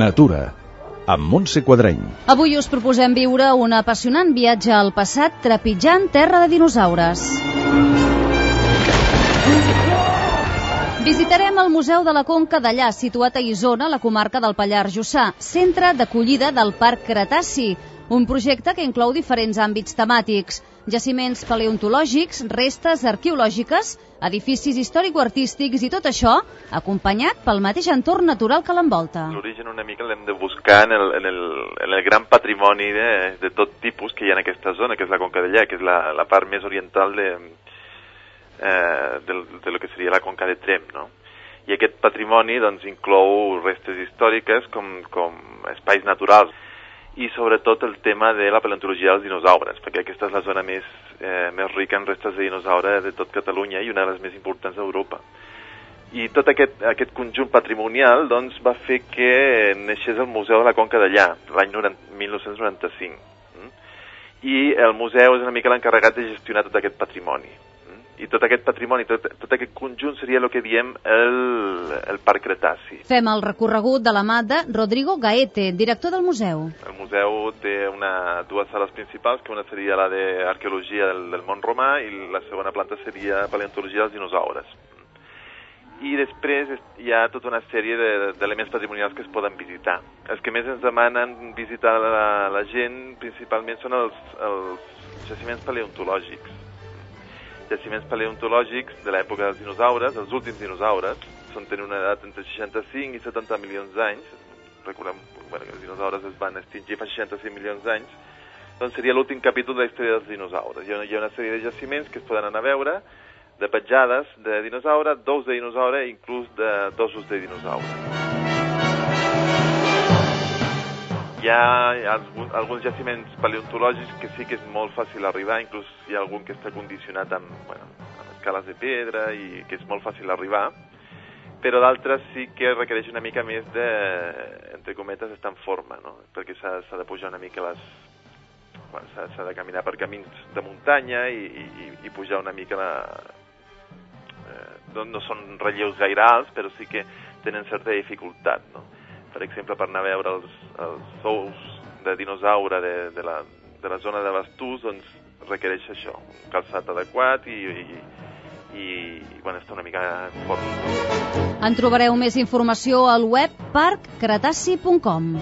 Natura, amb Montse Quadreny. Avui us proposem viure un apassionant viatge al passat trepitjant terra de dinosaures. Visitarem el Museu de la Conca d'allà, situat a Isona, la comarca del Pallars Jussà, centre d'acollida del Parc Cretaci, un projecte que inclou diferents àmbits temàtics, jaciments paleontològics, restes arqueològiques, edificis històrico-artístics i tot això acompanyat pel mateix entorn natural que l'envolta. L'origen una mica l'hem de buscar en el, en el, en el gran patrimoni de, de tot tipus que hi ha en aquesta zona, que és la Conca d'Allà, que és la, la part més oriental de, eh, de, de lo que seria la Conca de Trem, no? I aquest patrimoni doncs, inclou restes històriques com, com espais naturals i sobretot el tema de la paleontologia dels dinosaures, perquè aquesta és la zona més, eh, més rica en restes de dinosaure de tot Catalunya i una de les més importants d'Europa. I tot aquest, aquest conjunt patrimonial doncs, va fer que neixés el Museu de la Conca d'allà, l'any 1995. Mm? I el museu és una mica l'encarregat de gestionar tot aquest patrimoni i tot aquest patrimoni, tot, tot aquest conjunt seria el que diem el, el Parc Cretaci. Fem el recorregut de la mà de Rodrigo Gaete, director del museu. El museu té una, dues sales principals, que una seria la d'arqueologia del, del món romà i la segona planta seria paleontologia dels dinosaures. I després hi ha tota una sèrie d'elements de, patrimonials que es poden visitar. Els que més ens demanen visitar la, la gent principalment són els, els jaciments paleontològics jaciments paleontològics de l'època dels dinosaures, els últims dinosaures, són tenen una edat entre 65 i 70 milions d'anys, recordem bueno, que els dinosaures es van extingir fa 65 milions d'anys, doncs seria l'últim capítol de la història dels dinosaures. Hi ha, una, hi ha una sèrie de jaciments que es poden anar a veure, de petjades de dinosaure, d'ous de dinosaure i inclús d'ossos de dinosaure hi ha, alguns, alguns jaciments paleontològics que sí que és molt fàcil arribar, inclús hi ha algun que està condicionat amb, bueno, amb escales de pedra i que és molt fàcil arribar, però d'altres sí que requereix una mica més de, entre cometes, estar en forma, no? perquè s'ha de pujar una mica les... Bueno, s'ha de caminar per camins de muntanya i, i, i pujar una mica la... Eh, no, no són relleus gaire alts, però sí que tenen certa dificultat, no? Per exemple, per anar a veure els, els ous de dinosaure de, de, la, de la zona de Bastús, doncs requereix això, un calçat adequat i, i, i bueno, està una mica fort. En trobareu més informació al web parccretaci.com.